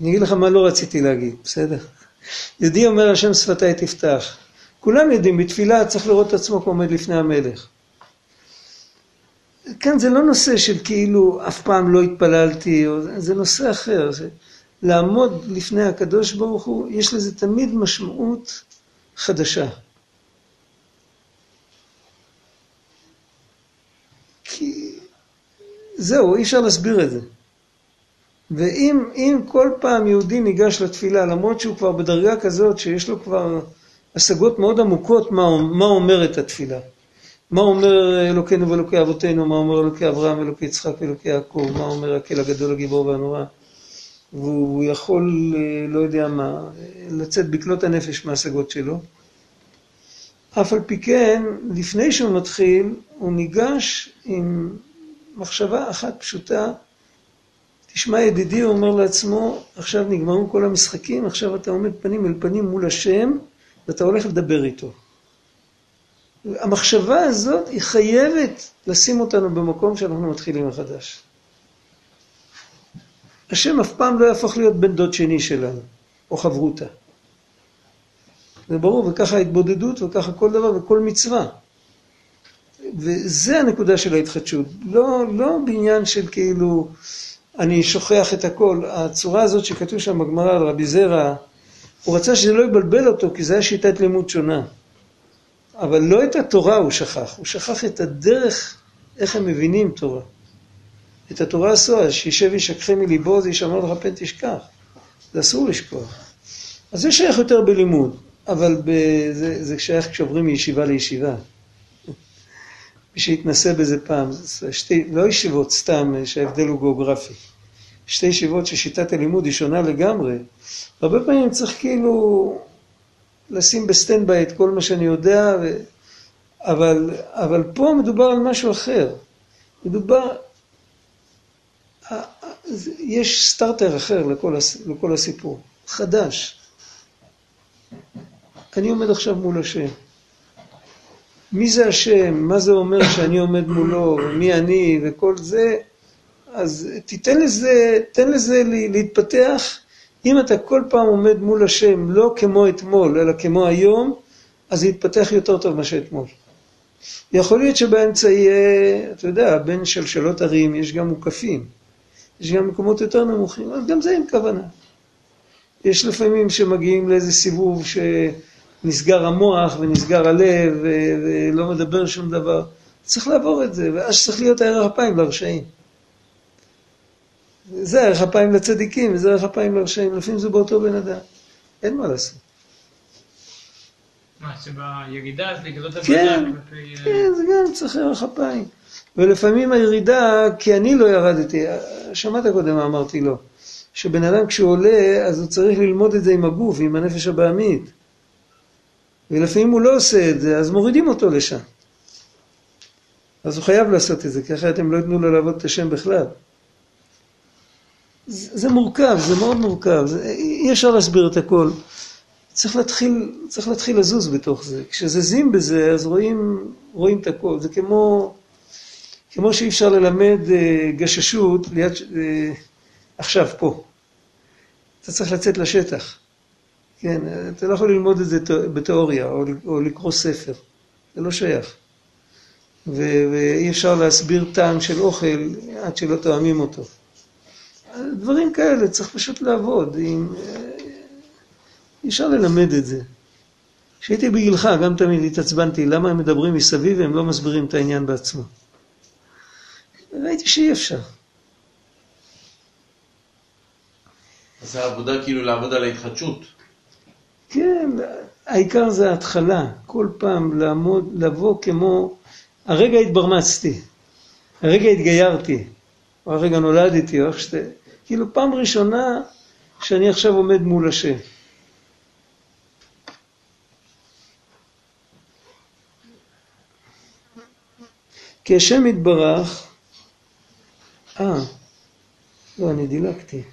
אני אגיד לך מה לא רציתי להגיד, בסדר? יהודי אומר השם שפתיי תפתח. כולם יודעים, בתפילה צריך לראות את עצמו כמו עומד לפני המלך. כאן זה לא נושא של כאילו אף פעם לא התפללתי, או, זה נושא אחר. זה, לעמוד לפני הקדוש ברוך הוא, יש לזה תמיד משמעות חדשה. כי זהו, אי אפשר להסביר את זה. ואם אם כל פעם יהודי ניגש לתפילה, למרות שהוא כבר בדרגה כזאת שיש לו כבר השגות מאוד עמוקות מה, מה אומרת התפילה. מה אומר אלוקינו ואלוקי אבותינו, מה אומר אלוקי אברהם, אלוקי יצחק ואלוקי יעקב, מה אומר הקל הגדול, הגיבור והנורא. והוא יכול, אה, לא יודע מה, לצאת בכלות הנפש מההשגות שלו. אף על פי כן, לפני שהוא מתחיל, הוא ניגש עם מחשבה אחת פשוטה. תשמע ידידי, הוא אומר לעצמו, עכשיו נגמרו כל המשחקים, עכשיו אתה עומד פנים אל פנים מול השם, ואתה הולך לדבר איתו. המחשבה הזאת היא חייבת לשים אותנו במקום שאנחנו מתחילים מחדש. השם אף פעם לא יהפוך להיות בן דוד שני שלנו, או חברותה. זה ברור, וככה ההתבודדות, וככה כל דבר וכל מצווה. וזה הנקודה של ההתחדשות. לא, לא בעניין של כאילו, אני שוכח את הכל. הצורה הזאת שכתוב שם בגמרא על רבי זרע, הוא רצה שזה לא יבלבל אותו, כי זו הייתה שיטת לימוד שונה. אבל לא את התורה הוא שכח, הוא שכח את הדרך, איך הם מבינים תורה. את התורה עשו, שישב ישכחם מליבו, זה ישמר לך פן תשכח. זה אסור לשכוח. אז זה שייך יותר בלימוד, אבל ב... זה, שייך כשעוברים מישיבה לישיבה. [LAUGHS] מי שהתנסה בזה פעם, שתי, לא ישיבות סתם, שההבדל הוא גיאוגרפי. שתי ישיבות ששיטת הלימוד היא שונה לגמרי. הרבה פעמים צריך כאילו לשים ב standby את כל מה שאני יודע, ו... אבל, אבל פה מדובר על משהו אחר. מדובר, יש starter אחר לכל, הס... לכל הסיפור, חדש. אני עומד עכשיו מול השם. מי זה השם? מה זה אומר שאני עומד מולו? מי אני? וכל זה. אז תיתן לזה, תן לזה להתפתח. אם אתה כל פעם עומד מול השם, לא כמו אתמול, אלא כמו היום, אז זה יתפתח יותר טוב מאשר אתמול. יכול להיות שבאמצע יהיה, אתה יודע, בין שלשלות הרים יש גם מוקפים. יש גם מקומות יותר נמוכים, אבל גם זה עם כוונה. יש לפעמים שמגיעים לאיזה סיבוב שנסגר המוח ונסגר הלב ולא מדבר שום דבר. צריך לעבור את זה, ואז צריך להיות הערך אפיים לרשעים. זה ערך אפיים לצדיקים, וזה ערך אפיים לרשעים, לפעמים זה באותו בן אדם. אין מה לעשות. מה, שבירידה אז לגלות את כן, כן, זה גם צריך ערך אפיים. ולפעמים הירידה, כי אני לא ירדתי, שמעת קודם מה אמרתי לו, שבן אדם כשהוא עולה, אז הוא צריך ללמוד את זה עם הגוף, עם הנפש הבעמית. ולפעמים הוא לא עושה את זה, אז מורידים אותו לשם. אז הוא חייב לעשות את זה, כי אחרת הם לא ייתנו לו לעבוד את השם בכלל. זה, מורכב, זה מאוד מורכב, זה, אי אפשר להסביר את הכל. צריך להתחיל, צריך להתחיל לזוז בתוך זה. כשזזים בזה, אז רואים, רואים את הכל. זה כמו, כמו שאי אפשר ללמד uh, גששות ליד, uh, עכשיו, פה. אתה צריך לצאת לשטח. כן, אתה לא יכול ללמוד את זה בתיאוריה או, או לקרוא ספר, זה לא שייך. ו- ואי אפשר להסביר טעם של אוכל עד שלא תואמים אותו. דברים כאלה, צריך פשוט לעבוד. עם... אי אפשר ללמד את זה. כשהייתי בגילך גם תמיד התעצבנתי, למה הם מדברים מסביב והם לא מסבירים את העניין בעצמו. ראיתי שאי אפשר. אז העבודה כאילו לעבוד על ההתחדשות. כן, העיקר זה ההתחלה. כל פעם לעמוד, לבוא כמו... הרגע התברמצתי, הרגע התגיירתי, הרגע נולדתי, או איך שאתה... כאילו פעם ראשונה שאני עכשיו עומד מול השם. כי השם יתברך, אה, לא, אני דילגתי.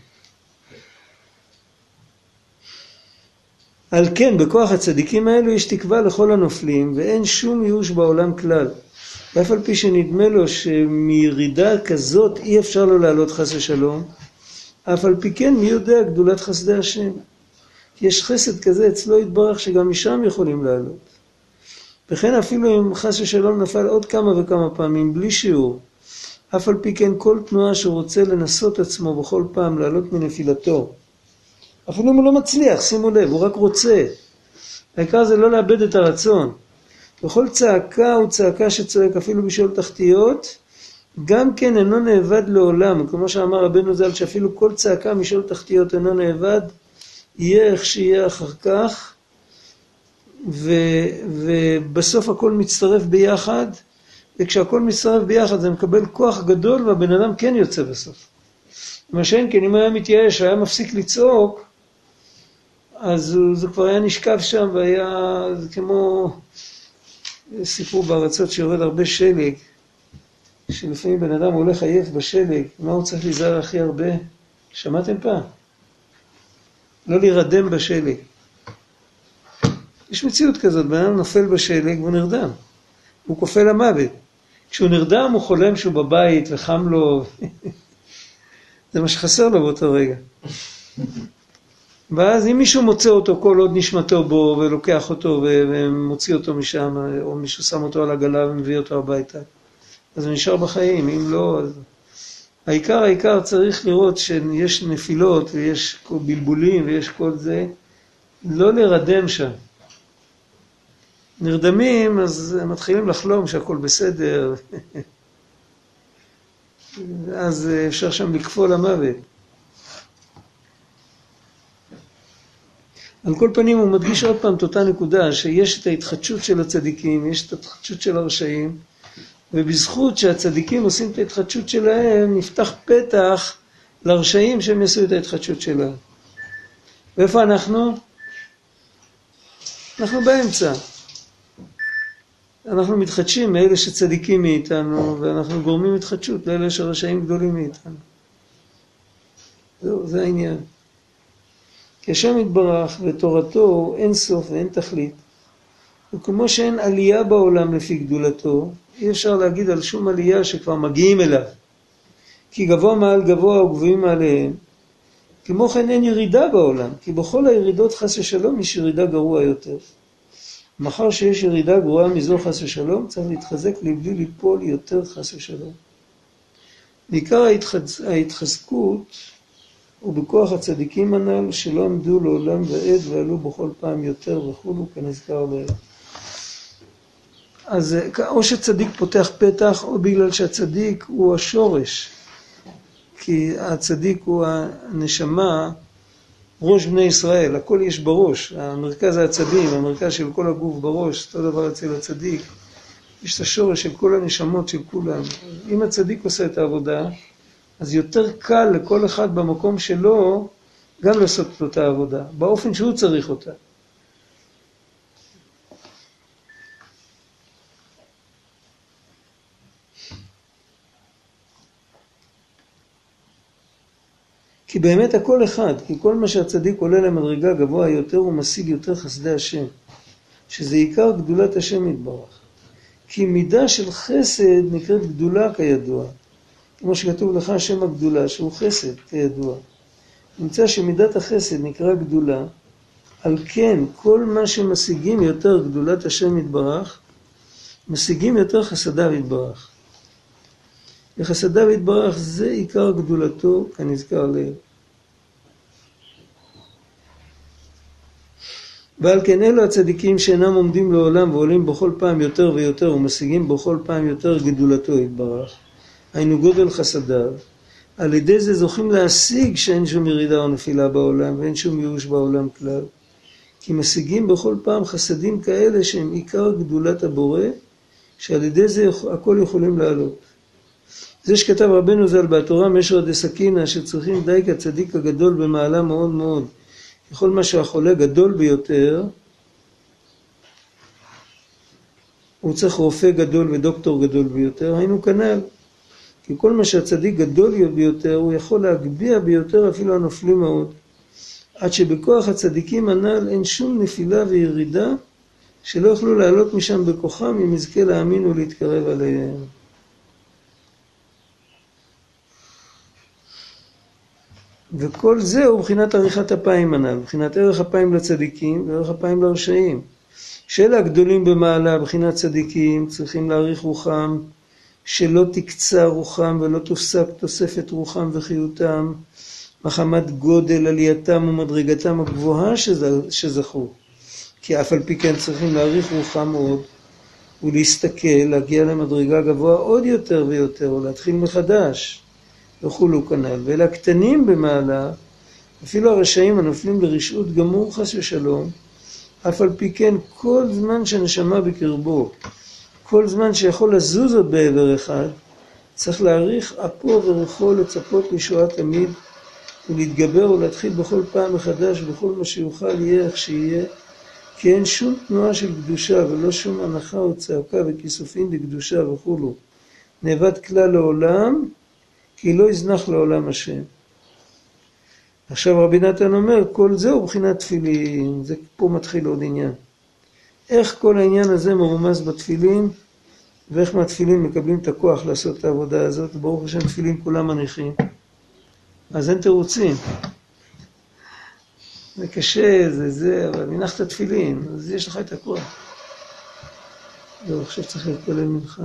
על כן, בכוח הצדיקים האלו יש תקווה לכל הנופלים, ואין שום ייאוש בעולם כלל. ואף על פי שנדמה לו שמירידה כזאת אי אפשר לו לעלות חס ושלום, אף על פי כן מי יודע גדולת חסדי השם. יש חסד כזה אצלו יתברך שגם משם יכולים לעלות. וכן אפילו אם חס ושלום נפל עוד כמה וכמה פעמים בלי שיעור, אף על פי כן כל תנועה שהוא רוצה לנסות עצמו בכל פעם לעלות מנפילתו, אפילו אם הוא לא מצליח, שימו לב, הוא רק רוצה. העיקר זה לא לאבד את הרצון. וכל צעקה הוא צעקה שצועק אפילו בשאול תחתיות, גם כן אינו נאבד לעולם. כמו שאמר רבנו ז"ל, שאפילו כל צעקה משאול תחתיות אינו נאבד, יהיה איך שיהיה אחר כך, ו, ובסוף הכל מצטרף ביחד, וכשהכל מצטרף ביחד זה מקבל כוח גדול והבן אדם כן יוצא בסוף. מה שאין כן, אם היה מתייאש והיה מפסיק לצעוק, אז הוא, זה כבר היה נשכב שם והיה, זה כמו סיפור בארצות שיורד הרבה שלג, שלפעמים בן אדם הולך עייף בשלג, מה הוא צריך להיזהר הכי הרבה? שמעתם פעם? לא להירדם בשלג. יש מציאות כזאת, בן אדם נופל בשלג והוא נרדם, הוא כופה למוות. כשהוא נרדם הוא חולם שהוא בבית וחם לו, [LAUGHS] זה מה שחסר לו באותו רגע. ואז אם מישהו מוצא אותו כל עוד נשמתו בו ולוקח אותו ומוציא אותו משם, או מישהו שם אותו על עגלה ומביא אותו הביתה, אז הוא נשאר בחיים, אם לא, אז... העיקר, העיקר צריך לראות שיש נפילות ויש בלבולים ויש כל זה, לא להירדם שם. נרדמים, אז מתחילים לחלום שהכל בסדר, [LAUGHS] אז אפשר שם לקפוא למוות. על כל פנים הוא מדגיש עוד פעם את אותה נקודה, שיש את ההתחדשות של הצדיקים, יש את ההתחדשות של הרשעים, ובזכות שהצדיקים עושים את ההתחדשות שלהם, נפתח פתח לרשעים שהם יעשו את ההתחדשות שלהם. ואיפה אנחנו? אנחנו באמצע. אנחנו מתחדשים מאלה שצדיקים מאיתנו, ואנחנו גורמים התחדשות לאלה שרשעים גדולים מאיתנו. זהו, זה העניין. כי השם יתברך ותורתו אין סוף ואין תכלית. וכמו שאין עלייה בעולם לפי גדולתו, אי אפשר להגיד על שום עלייה שכבר מגיעים אליו. כי גבוה מעל גבוה וגבוהים מעליהם. כמו כן אין ירידה בעולם, כי בכל הירידות חס ושלום יש ירידה גרוע יותר. מאחר שיש ירידה גרועה מזו חס ושלום, צריך להתחזק לבלי ליפול יותר חס ושלום. בעיקר ההתחז... ההתחזקות הוא בכוח הצדיקים הנ"ל שלא עמדו לעולם ועד ועלו בכל פעם יותר וכולו כנזכר לעיל. אז או שצדיק פותח פתח או בגלל שהצדיק הוא השורש כי הצדיק הוא הנשמה ראש בני ישראל, הכל יש בראש, המרכז העצבים, המרכז של כל הגוף בראש, אותו דבר אצל הצדיק, יש את השורש של כל הנשמות של כולם. אם הצדיק עושה את העבודה, אז יותר קל לכל אחד במקום שלו גם לעשות את אותה עבודה, באופן שהוא צריך אותה. כי באמת הכל אחד, כי כל מה שהצדיק עולה למדרגה גבוה יותר הוא משיג יותר חסדי השם, שזה עיקר גדולת השם יתברך. כי מידה של חסד נקראת גדולה כידוע, כמו שכתוב לך שם הגדולה שהוא חסד כידוע. נמצא שמידת החסד נקרא גדולה, על כן, כל מה שמשיגים יותר גדולת השם יתברך, משיגים יותר חסדיו יתברך. וחסדיו יתברך זה עיקר גדולתו כנזכר לעיל. ועל כן אלו הצדיקים שאינם עומדים לעולם ועולים בכל פעם יותר ויותר ומשיגים בכל פעם יותר גדולתו יתברך, היינו גודל חסדיו, על ידי זה זוכים להשיג שאין שום ירידה או נפילה בעולם ואין שום ייאוש בעולם כלל. כי משיגים בכל פעם חסדים כאלה שהם עיקר גדולת הבורא, שעל ידי זה הכל יכולים לעלות. זה שכתב רבנו ז"ל בתורה משרא דסכינא שצריכים די כצדיק הגדול במעלה מאוד מאוד ככל מה שהחולה גדול ביותר הוא צריך רופא גדול ודוקטור גדול ביותר, היינו כנ"ל. כי כל מה שהצדיק גדול ביותר הוא יכול להגביה ביותר אפילו הנופלים מאוד. עד שבכוח הצדיקים הנ"ל אין שום נפילה וירידה שלא יוכלו לעלות משם בכוחם אם יזכה להאמין ולהתקרב עליהם. וכל זה הוא מבחינת עריכת אפיים הנ"ל, מבחינת ערך אפיים לצדיקים וערך אפיים לרשעים. שאלה הגדולים במעלה, מבחינת צדיקים, צריכים להעריך רוחם, שלא תקצר רוחם ולא תופסק תוספת רוחם וחיותם, מחמת גודל עלייתם ומדרגתם הגבוהה שזכו. כי אף על פי כן צריכים להעריך רוחם מאוד, ולהסתכל, להגיע למדרגה גבוהה עוד יותר ויותר, ולהתחיל מחדש. וכולו כנ"ל. ואלה הקטנים במעלה, אפילו הרשעים הנופלים ברשעות גמור חס ושלום, אף על פי כן כל זמן שנשמה בקרבו, כל זמן שיכול לזוז עוד בעבר אחד, צריך להעריך אפו ורוחו לצפות לישועה תמיד ולהתגבר ולהתחיל בכל פעם מחדש בכל מה שיוכל יהיה איך שיהיה כי אין שום תנועה של קדושה ולא שום הנחה או צעקה וכיסופים בקדושה וכולו. נאבד כלל לעולם כי לא יזנח לעולם השם. עכשיו רבי נתן אומר, כל זה הוא מבחינת תפילין, זה פה מתחיל עוד עניין. איך כל העניין הזה מרומז בתפילין, ואיך מהתפילין מקבלים את הכוח לעשות את העבודה הזאת, ברוך השם תפילין כולם מניחים. אז אין תירוצים. זה קשה, זה זה, אבל הנחת תפילין, אז יש לך את הכוח. זהו, עכשיו צריך להתפלל מנחה.